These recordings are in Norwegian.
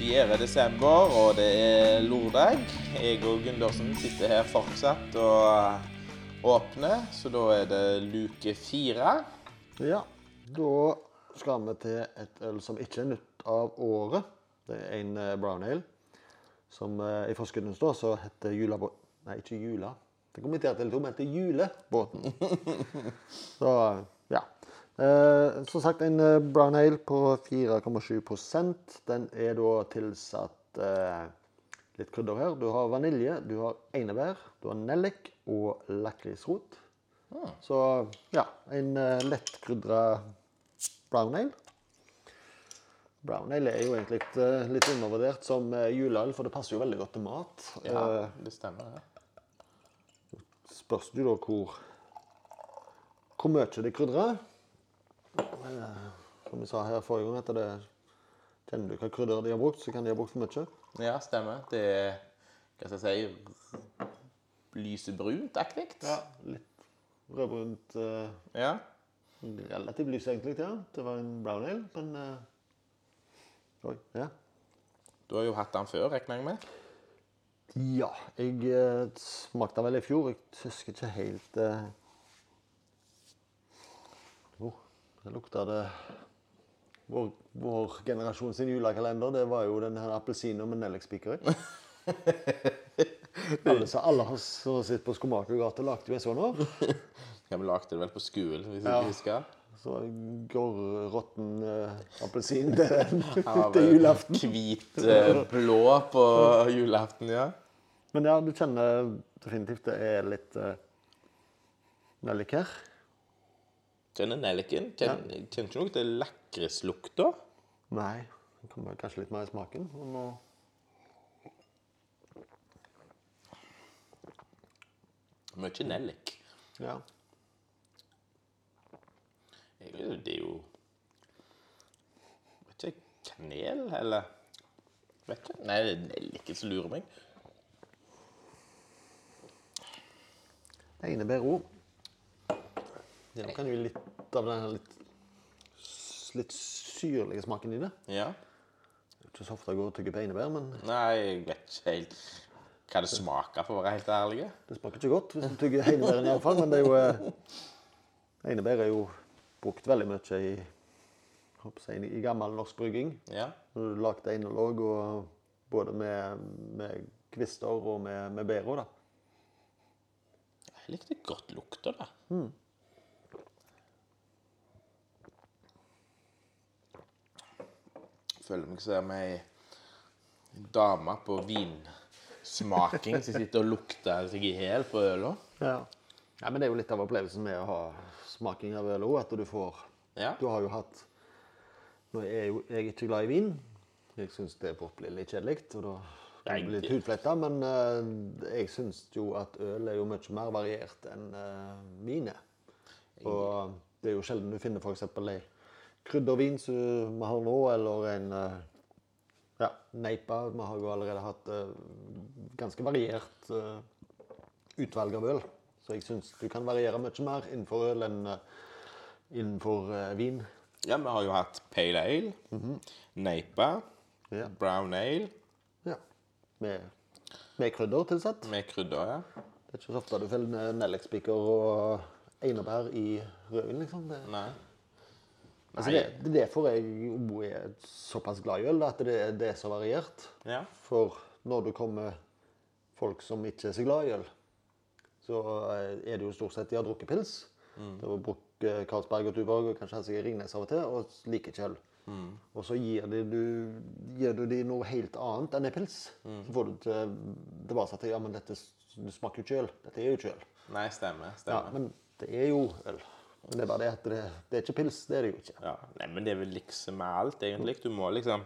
4. desember, og det er lørdag. Jeg og Gundersen sitter her fortsatt og åpner, så da er det luke fire. Ja, da skal vi til et øl som ikke er nytt av året. Det er en eh, brown ale som eh, i forskudden står, så heter Julabåt... Nei, ikke Jula. Det kommenterte litt om, heter Julebåten. så, ja. Eh, som sagt, en eh, brown ale på 4,7% Den er da tilsatt eh, litt krydder her. Du har vanilje, du har einebær, du har nellik og lakrisrot. Så ja, en eh, lettkrydra brown ale. Brown ale er jo egentlig litt, eh, litt undervurdert som juleøl, for det passer jo veldig godt til mat. Ja, det stemmer. ja. spørs du da hvor hvor mye det krydrer. Som vi sa her forrige gang, at det kjenner du hva krydder de har brukt, så kan de ha brukt for mye. Ja, stemmer. Det er hva skal jeg si lysebrunt-aktig. litt rødbrunt. Uh, Ja. relativt lys egentlig, ja. Det var en brown ale, men uh, Oi, ja. Du har jo hatt den før, regner jeg med? Ja, jeg uh, smakte den vel i fjor. Jeg husker ikke helt eh. Jo, det lukta det vår, vår generasjon sin julekalender, det var jo den her appelsinen med nellikspiker i. alle, så alle har sittet på Skomakergata, lagde jo en sånn år. Ja, Vi lagde det vel på skolen, hvis Ja. jeg husker. Så går råtten eh, appelsin til, til julaften. Hvit eh, blå på julaften, ja. Men ja, du kjenner definitivt det er litt uh, nellik her. Kjenner nelliken. Kjenner, kjenner ikke noe til lakrislukta. Nei, det kommer kanskje litt mer i smaken. Men nå Mye nellik. Ja. Egentlig, Det er jo Vet ikke, kanel, eller Vet ikke. Nei, det er nelliken som lurer meg. Det innebærer òg. Det kan jo litt av den litt, litt syrlige smaken i det. Ja. Det er ikke så ofte jeg går og tygger på einebær, men Nei, jeg vet ikke helt hva det smaker, for å være helt ærlig. det smaker ikke godt hvis du tygger einebæren iallfall. Men det er jo eh, Einebær er jo brukt veldig mye i, jeg, i gammel norsk brygging. Ja. Når du lagde einelåg både med, med kvister og med, med bæra. Jeg likte godt lukta, da. Føler meg som ei dame på vinsmaking som sitter og lukter seg i hjel på øla. Ja. ja, men det er jo litt av opplevelsen med å ha smaking av øl òg, at du får Ja. Du har jo hatt Nå er jo jeg ikke glad i vin. Jeg syns det fort blir litt kjedelig, og da kan Nei, det bli litt hudfletta. Men uh, jeg syns jo at øl er jo mye mer variert enn uh, vin er. Og det er jo sjelden du finner f.eks. ei kryddervin som vi har nå, eller en eh, ja, neipa. Vi har jo allerede hatt eh, ganske variert eh, utvalg av øl. Så jeg syns du kan variere mye mer innenfor øl enn innenfor vin. Ja, vi har jo hatt pale ale, neipa, Ja. brown ale Ja. Med, med krydder tilsatt. med krydder, ja. Det er ikke så ofte du finner nellikspiker og einebær i rødvin, liksom. Det, Nei. Altså det, det er derfor jeg er såpass glad i øl, at det, det er så variert. Ja. For når det kommer folk som ikke er så glad i øl, så eh, er det jo stort sett de har drukket pils. Det var brukt Karlsberg Carlsberg og Tuborg og kanskje hatt Ringnes av og til, og liker ikke øl. Og så gir, de, du, gir du de noe helt annet enn en pils. Så får du til tilbake til ja, men dette smaker jo ikke øl. Dette er jo ikke øl. Nei, stemmer. stemmer. Ja, men det er jo øl. Men det er bare det at det, det er ikke pils. Det er det jo ikke. Ja, nei, men det er vel liksom med alt, egentlig. Du må liksom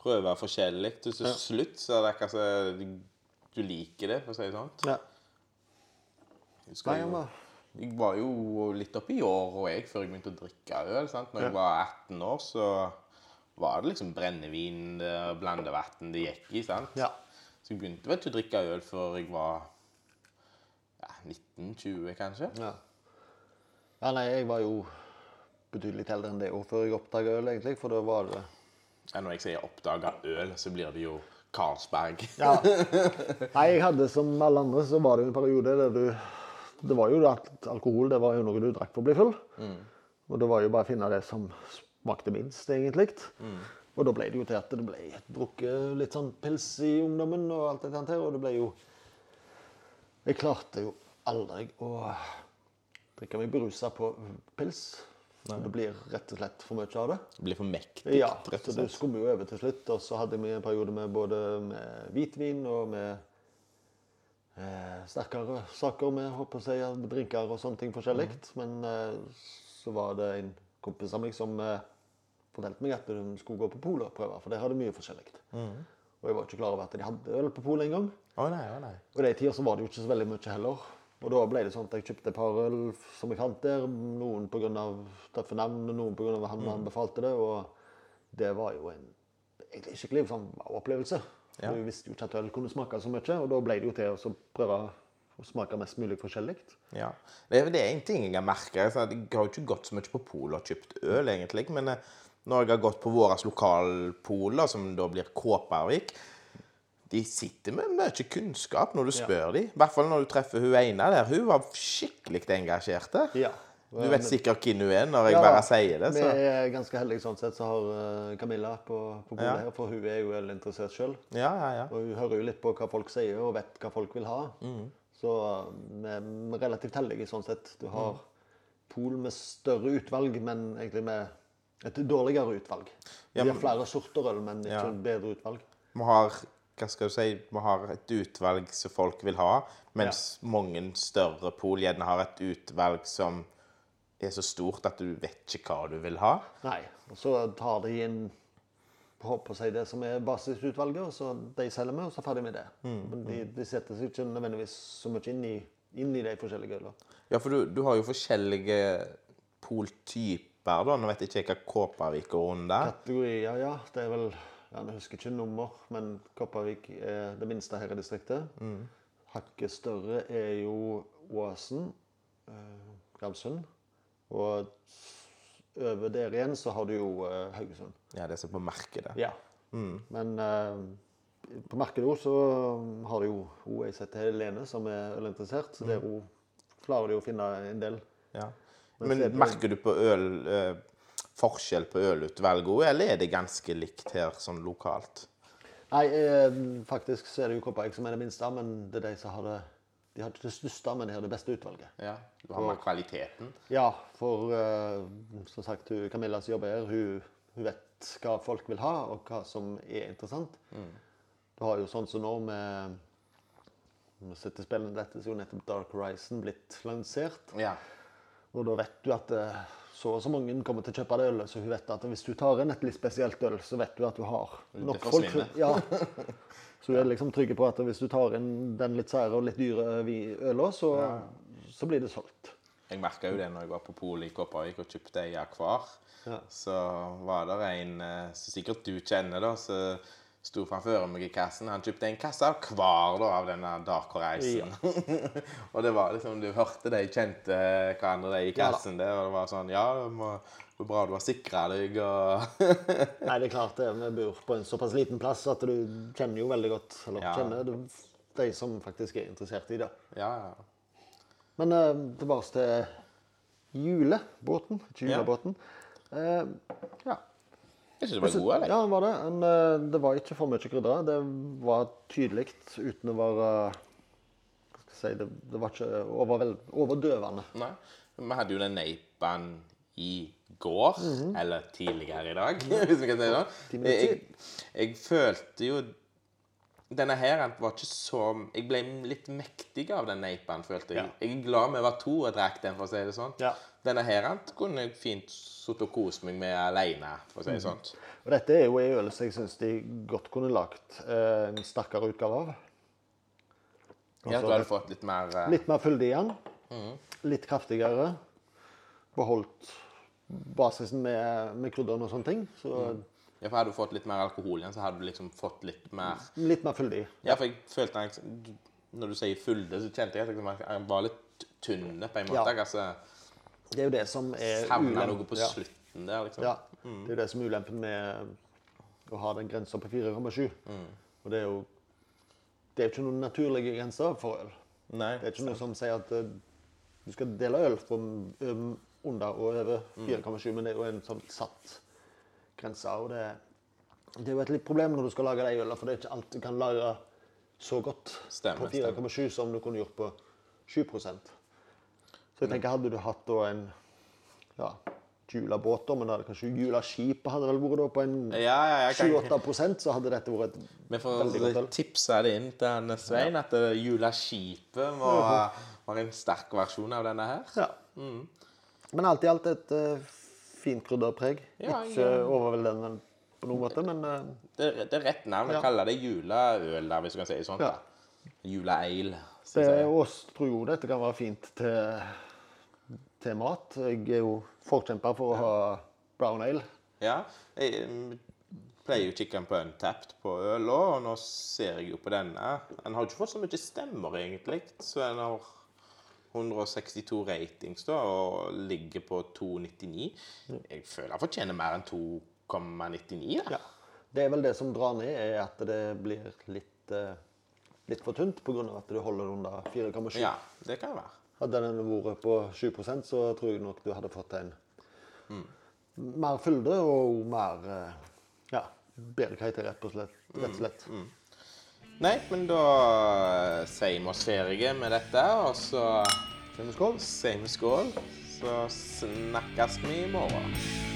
prøve forskjellig. Til ja. slutt så er det akkurat som du, du liker det, for å si det sånn. Ja. Jeg, husker Nei, jo- jeg var jo litt oppi i år og jeg, før jeg begynte å drikke øl. sant? Når jeg var 18 år, så var det liksom brennevin blandevann det gikk i. sant? Ja. Så jeg begynte vel ikke å drikke øl før jeg var ja, 19-20, kanskje. Ja. Ja, nei, jeg var jo betydelig eldre enn det òg før jeg oppdaga øl, egentlig. For da var det Ja, når jeg sier 'oppdaga øl', så blir det jo Carlsberg. Ja. Nei, jeg hadde som alle andre, så var det jo en periode der du Det var jo at alkohol det var jo noe du drakk for å bli full. Og det var jo bare å finne det som smakte minst, egentlig. Og da ble det jo til at det ble drukket litt sånn pils i ungdommen og alt det der. Og det ble jo Jeg klarte jo aldri å drikke meg berusa på pils. Det blir rett og slett for mye av det. Det blir for mektig, Ja, rett så og det slett. skummer jo over til slutt. Og så hadde vi en periode med både med hvitvin og med eh, sterkere saker med håper jeg, si, drinker og sånne ting forskjellig. Men eh, så var det en kompis av meg som eh, fortalte meg at de skulle gå på polet og prøve, for der hadde mye forskjellig. Og jeg var ikke klar over at de hadde øl på polet engang. Oh, nei, nei. Og i de tider så var det jo ikke så veldig mye heller. Og da ble det sånn at jeg kjøpte et par øl som jeg fant der. Noen pga. tøffe navn, og noen pga. han anbefalte det. Og det var jo en egentlig skikkelig sånn wow-opplevelse. Ja. Du visste jo ikke at øl kunne smake så mye, og da ble det jo til å prøve å smake mest mulig forskjellig. Ja. Det det er en ting jeg har merka. Jeg har jo ikke gått så mye på polet og kjøpt øl, egentlig. Men eh, når jeg har gått på våre lokalpoler, som da blir Kåpervik De sitter med mye kunnskap når du spør dem. I hvert fall når du treffer hun ene der. Hun var skikkelig engasjert. Ja. Du vet sikkert hvem hun er når jeg Ja, bare sier det. Vi er ganske heldige sånn sett, så har eh, Camilla på, på bordet Ja. her, for hun er jo ølinteressert sjøl. Ja, ja, ja. Og hun hører jo litt på hva folk sier, og vet hva folk vil ha. Mm. Så uh, vi er relativt heldige sånn sett. Du har Mm. pol med større utvalg, men egentlig med et dårligere utvalg. Ja, men- har flere sorter øl, men ikke Ja. bedre utvalg. Vi har hva skal du si, vi har et utvalg som folk vil ha, mens mange større pol gjerne har et utvalg som er så stort at du vet ikke hva du vil ha. Nei. Og så tar de inn håper å si det som er basisutvalget, og så de selger vi, og så er ferdig med det. Mm, Men de, de setter seg ikke nødvendigvis så mye inn i, inn i de forskjellige ølene. Ja, for du, du har jo forskjellige poltyper, da. Nå vet jeg ikke hva Kåpervik går under. Kategorier, ja. Det er vel ja, Jeg husker ikke nummer, men Kopervik er det minste her i distriktet. Hakket større er jo Åsen, eh, Ramsund. Og over der igjen så har du jo eh, Haugesund. Ja, det som på markedet. Ja. Men eh, på markedet også så har du jo hun jeg setter Helene, som er ølinteressert. Så der hun klarer de å finne en del. Ja. Men Men er merker du på øl eh, forskjell på ølutvalget òg, eller er det ganske likt her sånn lokalt? Nei, eh, faktisk så er det jo Kopervik som er det minste, men det er de som har det De har ikke det største, men de har det beste utvalget. Ja, Du har med kvaliteten. Ja, for eh, som sagt, hun, Camilla som jobber her, hun, hun vet hva folk vil ha, og hva som er interessant. Du har jo sånn som nå med Nå sitter spillene dette, så er jo nettopp Dark Horizon blitt lansert. Ja. Og da vet du at eh, så og så mange kommer til å kjøpe det ølet, så hun vet at hvis du tar inn et litt spesielt øl, så vet du at du har nok folk. Ja. Så hun er liksom trygg på at hvis du tar inn den litt sære og litt dyre øla, så, så blir det solgt. Jeg merka jo det når jeg var på polet i Kopervik og kjøpte ei akvar. Ja. Så var det en eh, som sikkert du kjenner, da, som sto framfor meg i kassen. Han kjøpte en kasse av hver da, av denne Dark Horizon. og det var liksom, du hørte de kjente hverandre de i Ja kassen der, og det var sånn Ja, det var bra du har sikra deg, og Nei, det er klart det. Vi bor på en såpass liten plass at du kjenner jo veldig godt eller Ja. kjenner du, de som faktisk er interessert i det. Ja, ja. Men uh, tilbake til julebåten. Ikke Ja. julebåten. Eh, ja. Jeg syns det var god, eller? Ja, det var det. Men eh, det var ikke for mye krydder. Det var tydelig uten å være Hva skal jeg si Det, det var ikke overvel, overdøvende. Nei. Vi hadde jo den neipen i går, eller tidligere i dag, hvis vi kan si det sånn. Jeg, jeg følte jo Denne her var ikke så Jeg ble litt mektig av den neipen, følte jeg. Ja. Jeg er glad vi var to og drakk den, for å si det sånn. Ja. Denne her kunne jeg fint sittet og kost meg med alene, for å si det sånn. Og dette er jo en øl som jeg syns de godt kunne lagt eh, en sterkere utgave av. Ja, du hadde fått litt mer eh, Litt mer fyldig i den. Litt kraftigere. Beholdt basisen med, med krydderne og sånne ting. Så Ja, for hadde du fått litt mer alkohol igjen, så hadde du liksom fått litt mer litt mer fyldig. Ja, for jeg følte liksom- Når du sier fylde, så kjente jeg at jeg var litt tynn på en måte. Ja. Altså, Det er jo det som er savna noe på ja. slutten der, liksom. Ja. Det er jo det som er ulempen med å ha den grensa på 4,7. Mm. Og det er jo det er jo ikke noen naturlige grenser for øl. Nei. Det er ikke noe som sier at eh, du skal dele øl fra um, under og over Mm. 4,7, men det er jo en sånn satt grense. Og det, det er jo et litt problem når du skal lage de ølene, for det er ikke alt du kan lage så godt Stemmer, på 4,7 som du kunne gjort på 7% Så jeg tenker, hadde du hatt da en ja, Jula-båt, da, men hadde kanskje Jula-skipet hadde vel vært da på en Ja, ja, jeg 7-8 så hadde dette vært et Vi får tipse det inn til Svein at jula skipet var, var en sterk versjon av denne her. Ja. Men alt i alt et uh, fint preg. Ja, Ikke ja. overveldende på noen måte, men uh, Det, det er rett navn. Vi Ja. kaller det juleøl, der, hvis du kan si sånn. Ja. da. Juleale. det er oss tror jo dette kan være fint til, til mat. Jeg er jo forkjemper for å ha brown ale. Ja. Jeg mm, pleier jo å kikke på Untapped på øl òg, og nå ser jeg jo på denne. Den har jo ikke fått så mye stemmer, egentlig. Så den har 162 ratings da, og ligger på 2,99. Jeg føler han fortjener mer enn 2,99. da. Ja. Det er vel det som drar ned, er at det blir litt, uh, litt for tynt pga. at du holder det under 4,7. Ja, det kan være. Hadde den vært på 7% så tror jeg nok du hadde fått en mer fylde og mer uh, ja, bedre karakter, rett og slett. Rett og slett. Nei, men da sier vi oss ferdige med dette, og så Sier vi skål? sier vi skål. Så snakkes vi i morgen.